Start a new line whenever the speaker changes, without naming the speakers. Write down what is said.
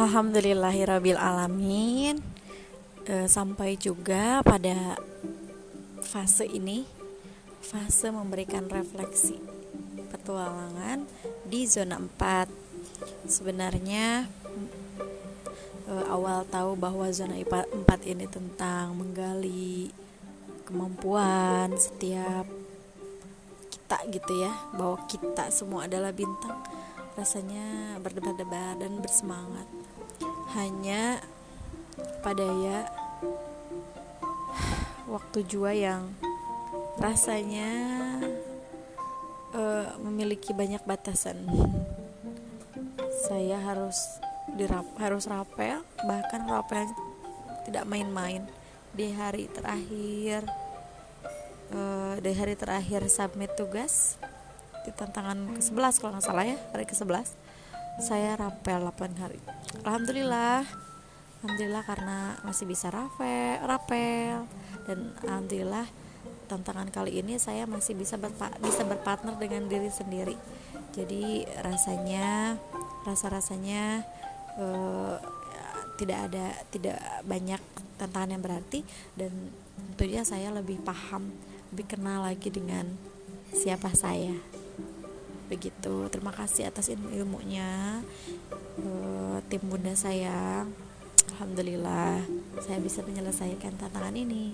Alhamdulillahirabbil alamin. E, sampai juga pada fase ini, fase memberikan refleksi petualangan di zona 4. Sebenarnya e, awal tahu bahwa zona 4 ini tentang menggali kemampuan setiap kita gitu ya, bahwa kita semua adalah bintang rasanya berdebar-debar dan bersemangat hanya pada ya waktu jua yang rasanya uh, memiliki banyak batasan. Saya harus dirap harus rapel bahkan rapel tidak main-main. Di hari terakhir uh, di hari terakhir submit tugas di tantangan ke-11 kalau nggak salah ya hari ke-11 saya rapel 8 hari. Alhamdulillah. Alhamdulillah karena masih bisa rapel, rapel. Dan Alhamdulillah tantangan kali ini saya masih bisa berpa bisa berpartner dengan diri sendiri. Jadi rasanya rasa rasanya uh, tidak ada tidak banyak tantangan yang berarti. Dan tentunya saya lebih paham lebih kenal lagi dengan siapa saya begitu. Terima kasih atas ilmu ilmunya uh, tim bunda sayang alhamdulillah saya bisa menyelesaikan tantangan ini